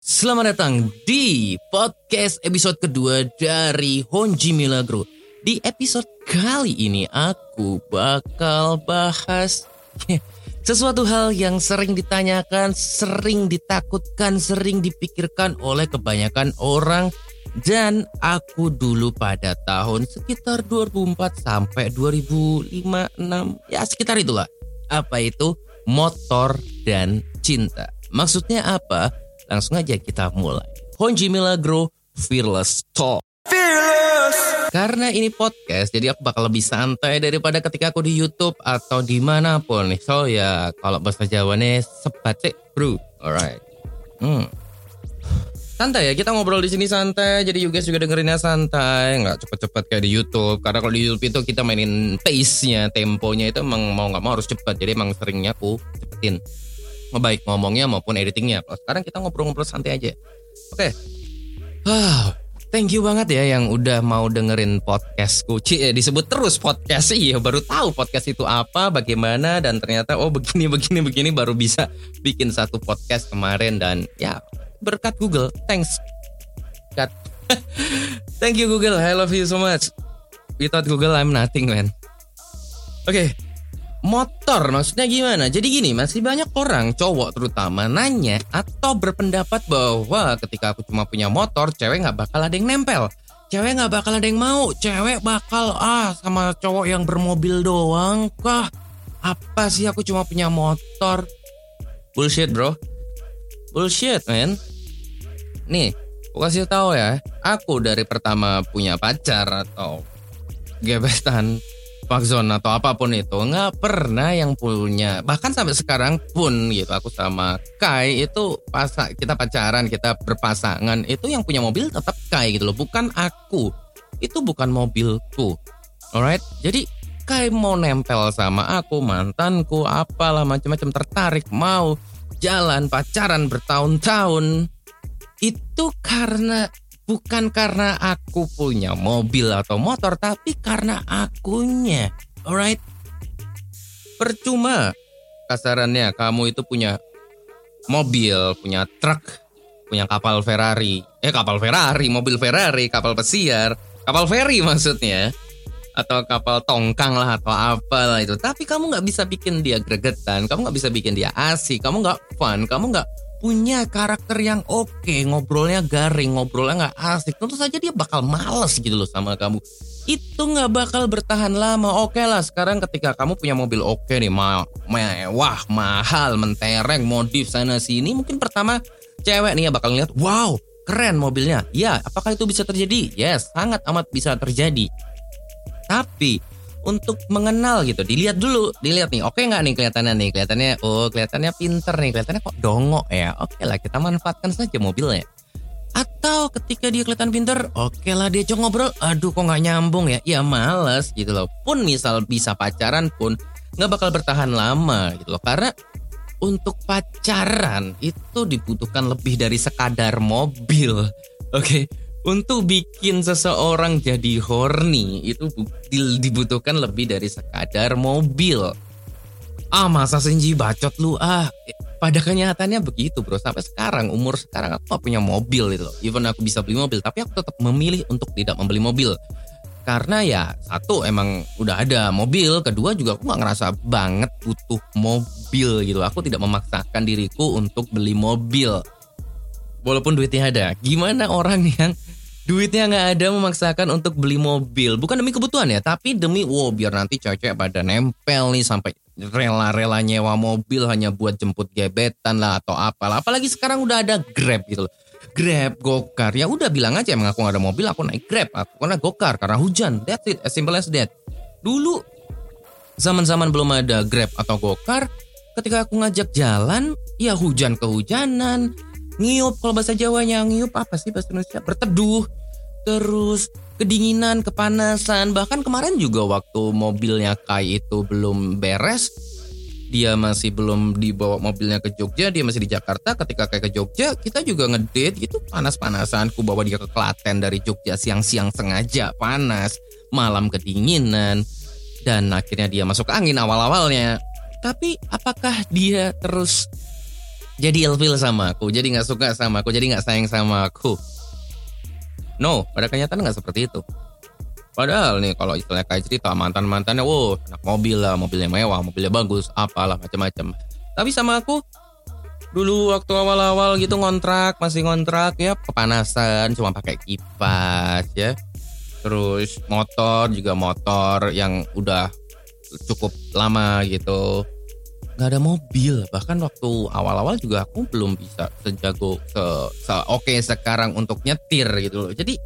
Selamat datang di podcast episode kedua dari Honji Milagro. Di episode kali ini aku bakal bahas sesuatu hal yang sering ditanyakan, sering ditakutkan, sering dipikirkan oleh kebanyakan orang dan aku dulu pada tahun sekitar 2004 sampai 2005 6 ya sekitar itulah. Apa itu? Motor dan cinta. Maksudnya apa? Langsung aja kita mulai. Honji Milagro Fearless Talk. Fearless. Karena ini podcast, jadi aku bakal lebih santai daripada ketika aku di YouTube atau di mana pun nih. So ya, kalau bahasa Jawa nih sebatik bro. Alright. Hmm. Santai ya, kita ngobrol di sini santai. Jadi you guys juga dengerinnya santai, nggak cepet-cepet kayak di YouTube. Karena kalau di YouTube itu kita mainin pace-nya, temponya itu emang mau nggak mau harus cepet. Jadi emang seringnya aku cepetin baik ngomongnya maupun editingnya. Kalau sekarang kita ngobrol-ngobrol santai aja. Oke. Ah, thank you banget ya yang udah mau dengerin podcastku. Ci, eh, disebut terus podcast. Iya, baru tahu podcast itu apa, bagaimana dan ternyata oh begini begini begini baru bisa bikin satu podcast kemarin dan ya berkat Google. Thanks. God. thank you Google. I love you so much. Without Google I'm nothing, man. Oke. Okay motor maksudnya gimana? Jadi gini, masih banyak orang cowok terutama nanya atau berpendapat bahwa ketika aku cuma punya motor, cewek nggak bakal ada yang nempel. Cewek nggak bakal ada yang mau. Cewek bakal ah sama cowok yang bermobil doang kah? Apa sih aku cuma punya motor? Bullshit bro. Bullshit man. Nih, aku kasih tahu ya. Aku dari pertama punya pacar atau gebetan Zone atau apa pun itu nggak pernah yang punya. Bahkan sampai sekarang pun gitu aku sama Kai itu pas kita pacaran kita berpasangan itu yang punya mobil tetap Kai gitu loh bukan aku. Itu bukan mobilku. Alright? Jadi Kai mau nempel sama aku mantanku apalah macam-macam tertarik mau jalan pacaran bertahun-tahun itu karena Bukan karena aku punya mobil atau motor, tapi karena akunya. Alright? Percuma kasarannya kamu itu punya mobil, punya truk, punya kapal Ferrari. Eh kapal Ferrari, mobil Ferrari, kapal pesiar, kapal ferry maksudnya. Atau kapal tongkang lah atau apalah itu. Tapi kamu nggak bisa bikin dia gregetan, kamu nggak bisa bikin dia asik, kamu nggak fun, kamu nggak punya karakter yang oke, okay, ngobrolnya garing, ngobrolnya nggak asik, tentu saja dia bakal males gitu loh sama kamu. Itu nggak bakal bertahan lama. Oke okay lah, sekarang ketika kamu punya mobil oke okay nih, ma mewah, mahal, mentereng, modif sana sini, mungkin pertama cewek nih ya bakal ngeliat, wow, keren mobilnya. Ya, apakah itu bisa terjadi? Yes, sangat amat bisa terjadi. Tapi untuk mengenal gitu. Dilihat dulu dilihat nih oke nggak nih kelihatannya nih? Kelihatannya oh kelihatannya pinter nih kelihatannya kok dongok ya? Oke lah kita manfaatkan saja mobilnya. Atau ketika dia kelihatan pinter oke lah dia coba ngobrol. Aduh kok nggak nyambung ya? Ya males gitu loh. Pun misal bisa pacaran pun nggak bakal bertahan lama gitu loh. Karena untuk pacaran itu dibutuhkan lebih dari sekadar mobil oke untuk bikin seseorang jadi horny itu dibutuhkan lebih dari sekadar mobil. Ah masa Senji bacot lu ah. Pada kenyataannya begitu bro. Sampai sekarang umur sekarang aku punya mobil itu loh. Even aku bisa beli mobil Tapi aku tetap memilih untuk tidak membeli mobil. Karena ya satu emang udah ada mobil. Kedua juga aku gak ngerasa banget butuh mobil gitu. Aku tidak memaksakan diriku untuk beli mobil. Walaupun duitnya ada. Gimana orang yang duitnya nggak ada memaksakan untuk beli mobil. Bukan demi kebutuhan ya tapi demi wow biar nanti cewek pada nempel nih sampai rela-rela nyewa mobil hanya buat jemput gebetan lah atau apalah. Apalagi sekarang udah ada grab gitu loh. Grab gokar. Ya udah bilang aja emang aku gak ada mobil aku naik grab. Aku karena gokar karena hujan. That's it as simple as that. Dulu zaman-zaman belum ada grab atau gokar ketika aku ngajak jalan ya hujan kehujanan. Ngiup kalau bahasa Jawanya ngiup apa sih bahasa Indonesia? Berteduh terus kedinginan kepanasan. Bahkan kemarin juga waktu mobilnya Kai itu belum beres dia masih belum dibawa mobilnya ke Jogja dia masih di Jakarta. Ketika kayak ke Jogja kita juga ngedate itu panas-panasan. Ku bawa dia ke Klaten dari Jogja siang-siang sengaja panas malam kedinginan. Dan akhirnya dia masuk angin awal-awalnya. Tapi apakah dia terus jadi ilfil sama aku, jadi nggak suka sama aku, jadi nggak sayang sama aku. No, pada kenyataan nggak seperti itu. Padahal nih kalau istilahnya kayak cerita mantan mantannya, wow anak mobil lah, mobilnya mewah, mobilnya bagus, apalah macam-macam. Tapi sama aku dulu waktu awal-awal gitu ngontrak, masih ngontrak ya kepanasan, cuma pakai kipas ya. Terus motor juga motor yang udah cukup lama gitu nggak ada mobil. Bahkan waktu awal-awal juga aku belum bisa sejago se, se oke sekarang untuk nyetir gitu loh. Jadi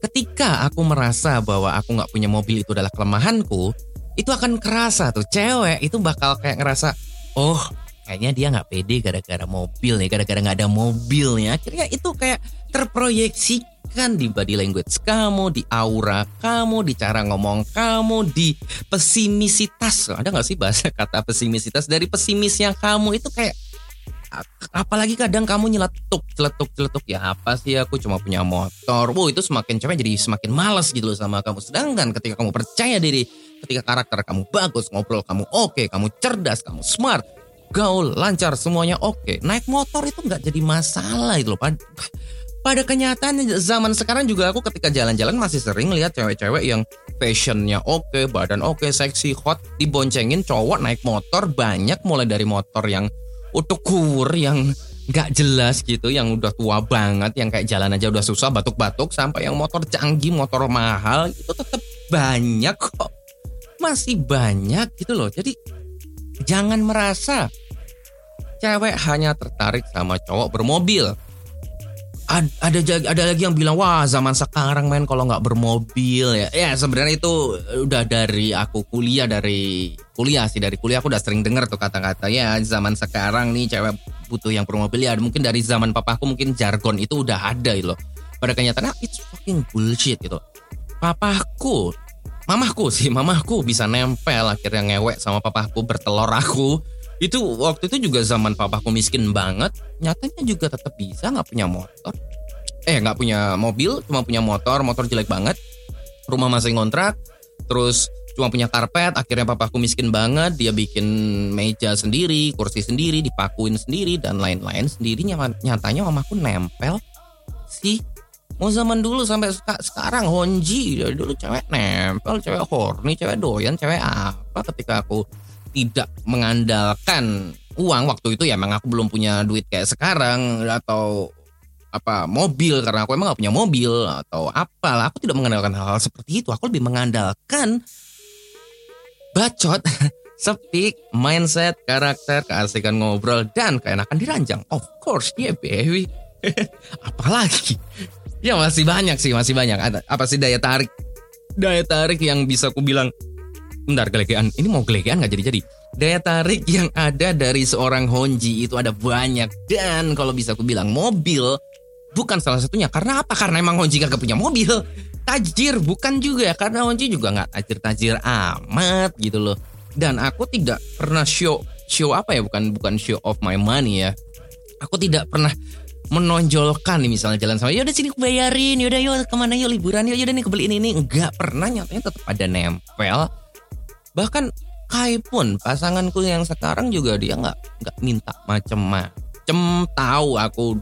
ketika aku merasa bahwa aku nggak punya mobil itu adalah kelemahanku itu akan kerasa tuh. Cewek itu bakal kayak ngerasa oh kayaknya dia nggak pede gara-gara mobil nih gara-gara nggak ada mobilnya. Akhirnya itu kayak terproyeksi kan di body language kamu, di aura kamu, di cara ngomong kamu, di pesimisitas. Ada nggak sih bahasa kata pesimisitas dari pesimisnya kamu itu kayak apalagi kadang kamu nyeletuk, celetuk, celetuk ya apa sih aku cuma punya motor. Wow itu semakin cewek jadi semakin males gitu loh sama kamu. Sedangkan ketika kamu percaya diri, ketika karakter kamu bagus, ngobrol kamu oke, okay, kamu cerdas, kamu smart, gaul, lancar, semuanya oke. Okay. Naik motor itu nggak jadi masalah itu loh pada kenyataannya zaman sekarang juga aku ketika jalan-jalan masih sering lihat cewek-cewek yang fashionnya oke, okay, badan oke, okay, seksi, hot, diboncengin cowok naik motor banyak mulai dari motor yang utukur yang nggak jelas gitu, yang udah tua banget, yang kayak jalan aja udah susah batuk-batuk sampai yang motor canggih, motor mahal itu tetap banyak kok, masih banyak gitu loh. Jadi jangan merasa cewek hanya tertarik sama cowok bermobil ada ada lagi yang bilang wah zaman sekarang main kalau nggak bermobil ya. Ya sebenarnya itu udah dari aku kuliah dari kuliah sih dari kuliah aku udah sering dengar tuh kata-kata ya zaman sekarang nih cewek butuh yang bermobil. Ya mungkin dari zaman papaku mungkin jargon itu udah ada gitu loh. Pada kenyataannya it's fucking bullshit gitu. Papaku mamahku sih mamahku bisa nempel akhirnya ngewek sama papaku bertelur aku itu waktu itu juga zaman papaku miskin banget nyatanya juga tetap bisa nggak punya motor. Eh nggak punya mobil cuma punya motor motor jelek banget. Rumah masih ngontrak terus cuma punya karpet akhirnya papaku miskin banget dia bikin meja sendiri kursi sendiri dipakuin sendiri dan lain-lain. Sendiri nyatanya mamaku nempel sih. Mau zaman dulu sampai sekarang honji. Dulu cewek nempel cewek horny cewek doyan cewek apa ketika aku tidak mengandalkan uang waktu itu ya emang aku belum punya duit kayak sekarang atau apa mobil karena aku emang gak punya mobil atau apalah aku tidak mengandalkan hal-hal seperti itu. Aku lebih mengandalkan bacot speak mindset karakter keasikan ngobrol dan keenakan diranjang. Of course yeah baby. Apalagi? Ya masih banyak sih masih banyak. Apa sih daya tarik? Daya tarik yang bisa aku bilang bentar gelegean ini mau gelegean nggak jadi-jadi? Daya tarik yang ada dari seorang Honji itu ada banyak. Dan kalau bisa aku bilang mobil bukan salah satunya. Karena apa? Karena emang Honji gak punya mobil. Tajir bukan juga. Karena Honji juga nggak tajir-tajir amat gitu loh. Dan aku tidak pernah show show apa ya? Bukan bukan show of my money ya. Aku tidak pernah menonjolkan nih misalnya jalan sama yaudah sini aku bayarin. Yaudah yuk ke mana yuk? Liburan yuk. Yaudah nih kebeliin ini nggak pernah. Nyatanya tetap ada nempel bahkan Kai pun pasanganku yang sekarang juga dia nggak nggak minta macem-macem. Tahu aku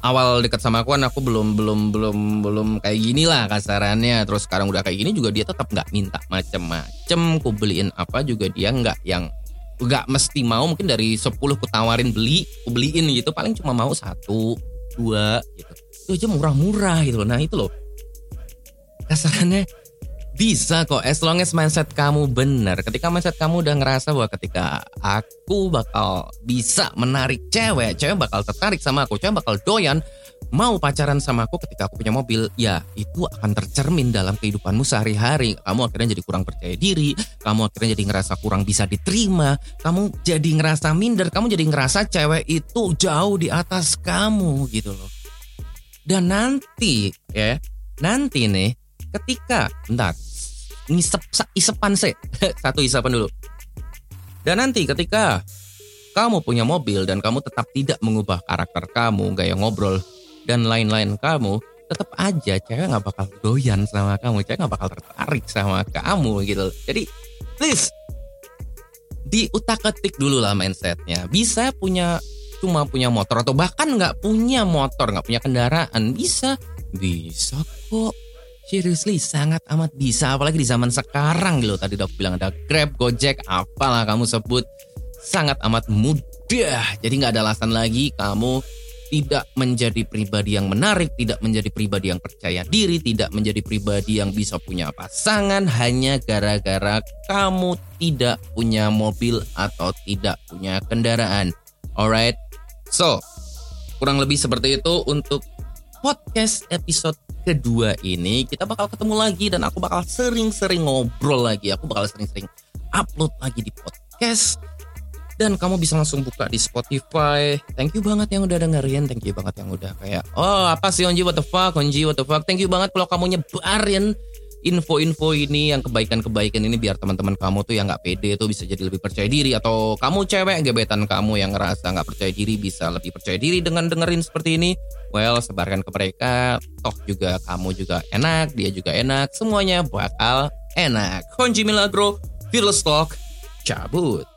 awal dekat sama aku kan aku belum belum belum belum kayak gini lah kasarannya. Terus sekarang udah kayak gini juga dia tetap nggak minta macem-macem. Ku beliin apa juga dia nggak yang nggak mesti mau. Mungkin dari 10 ku tawarin beli ku beliin gitu. Paling cuma mau satu dua gitu. Itu aja murah-murah gitu nah itu loh. Kasarannya bisa kok, as long as mindset kamu benar. Ketika mindset kamu udah ngerasa bahwa ketika aku bakal bisa menarik cewek, cewek bakal tertarik sama aku, cewek bakal doyan mau pacaran sama aku ketika aku punya mobil, ya itu akan tercermin dalam kehidupanmu sehari-hari. Kamu akhirnya jadi kurang percaya diri, kamu akhirnya jadi ngerasa kurang bisa diterima, kamu jadi ngerasa minder, kamu jadi ngerasa cewek itu jauh di atas kamu gitu loh. Dan nanti ya, nanti nih ketika bentar. Ngisep isepan sih. Satu isapan dulu. Dan nanti ketika kamu punya mobil dan kamu tetap tidak mengubah karakter kamu gaya ngobrol dan lain-lain kamu tetap aja cewek nggak bakal doyan sama kamu. Cewek nggak bakal tertarik sama kamu gitu. Jadi please diutak-atik dulu lah mindsetnya. Bisa punya cuma punya motor atau bahkan nggak punya motor, nggak punya kendaraan, bisa, bisa kok. Seriously, sangat amat bisa. Apalagi di zaman sekarang gitu. Tadi udah bilang ada Grab, Gojek, apalah kamu sebut. Sangat amat mudah. Jadi nggak ada alasan lagi kamu tidak menjadi pribadi yang menarik, tidak menjadi pribadi yang percaya diri, tidak menjadi pribadi yang bisa punya pasangan hanya gara-gara kamu tidak punya mobil atau tidak punya kendaraan. Alright, so kurang lebih seperti itu untuk podcast episode kedua ini. Kita bakal ketemu lagi dan aku bakal sering-sering ngobrol lagi. Aku bakal sering-sering upload lagi di podcast dan kamu bisa langsung buka di Spotify. Thank you banget yang udah dengerin, thank you banget yang udah kayak oh apa sih Onji what the fuck, Onji what the fuck. Thank you banget kalau kamu nyebarin info-info ini yang kebaikan-kebaikan ini biar teman-teman kamu tuh yang nggak pede tuh bisa jadi lebih percaya diri. Atau kamu cewek gebetan kamu yang ngerasa nggak percaya diri bisa lebih percaya diri dengan dengerin seperti ini. Well sebarkan ke mereka. Toh juga kamu juga enak dia juga enak. Semuanya bakal enak. Konji Milagro Fearless Talk cabut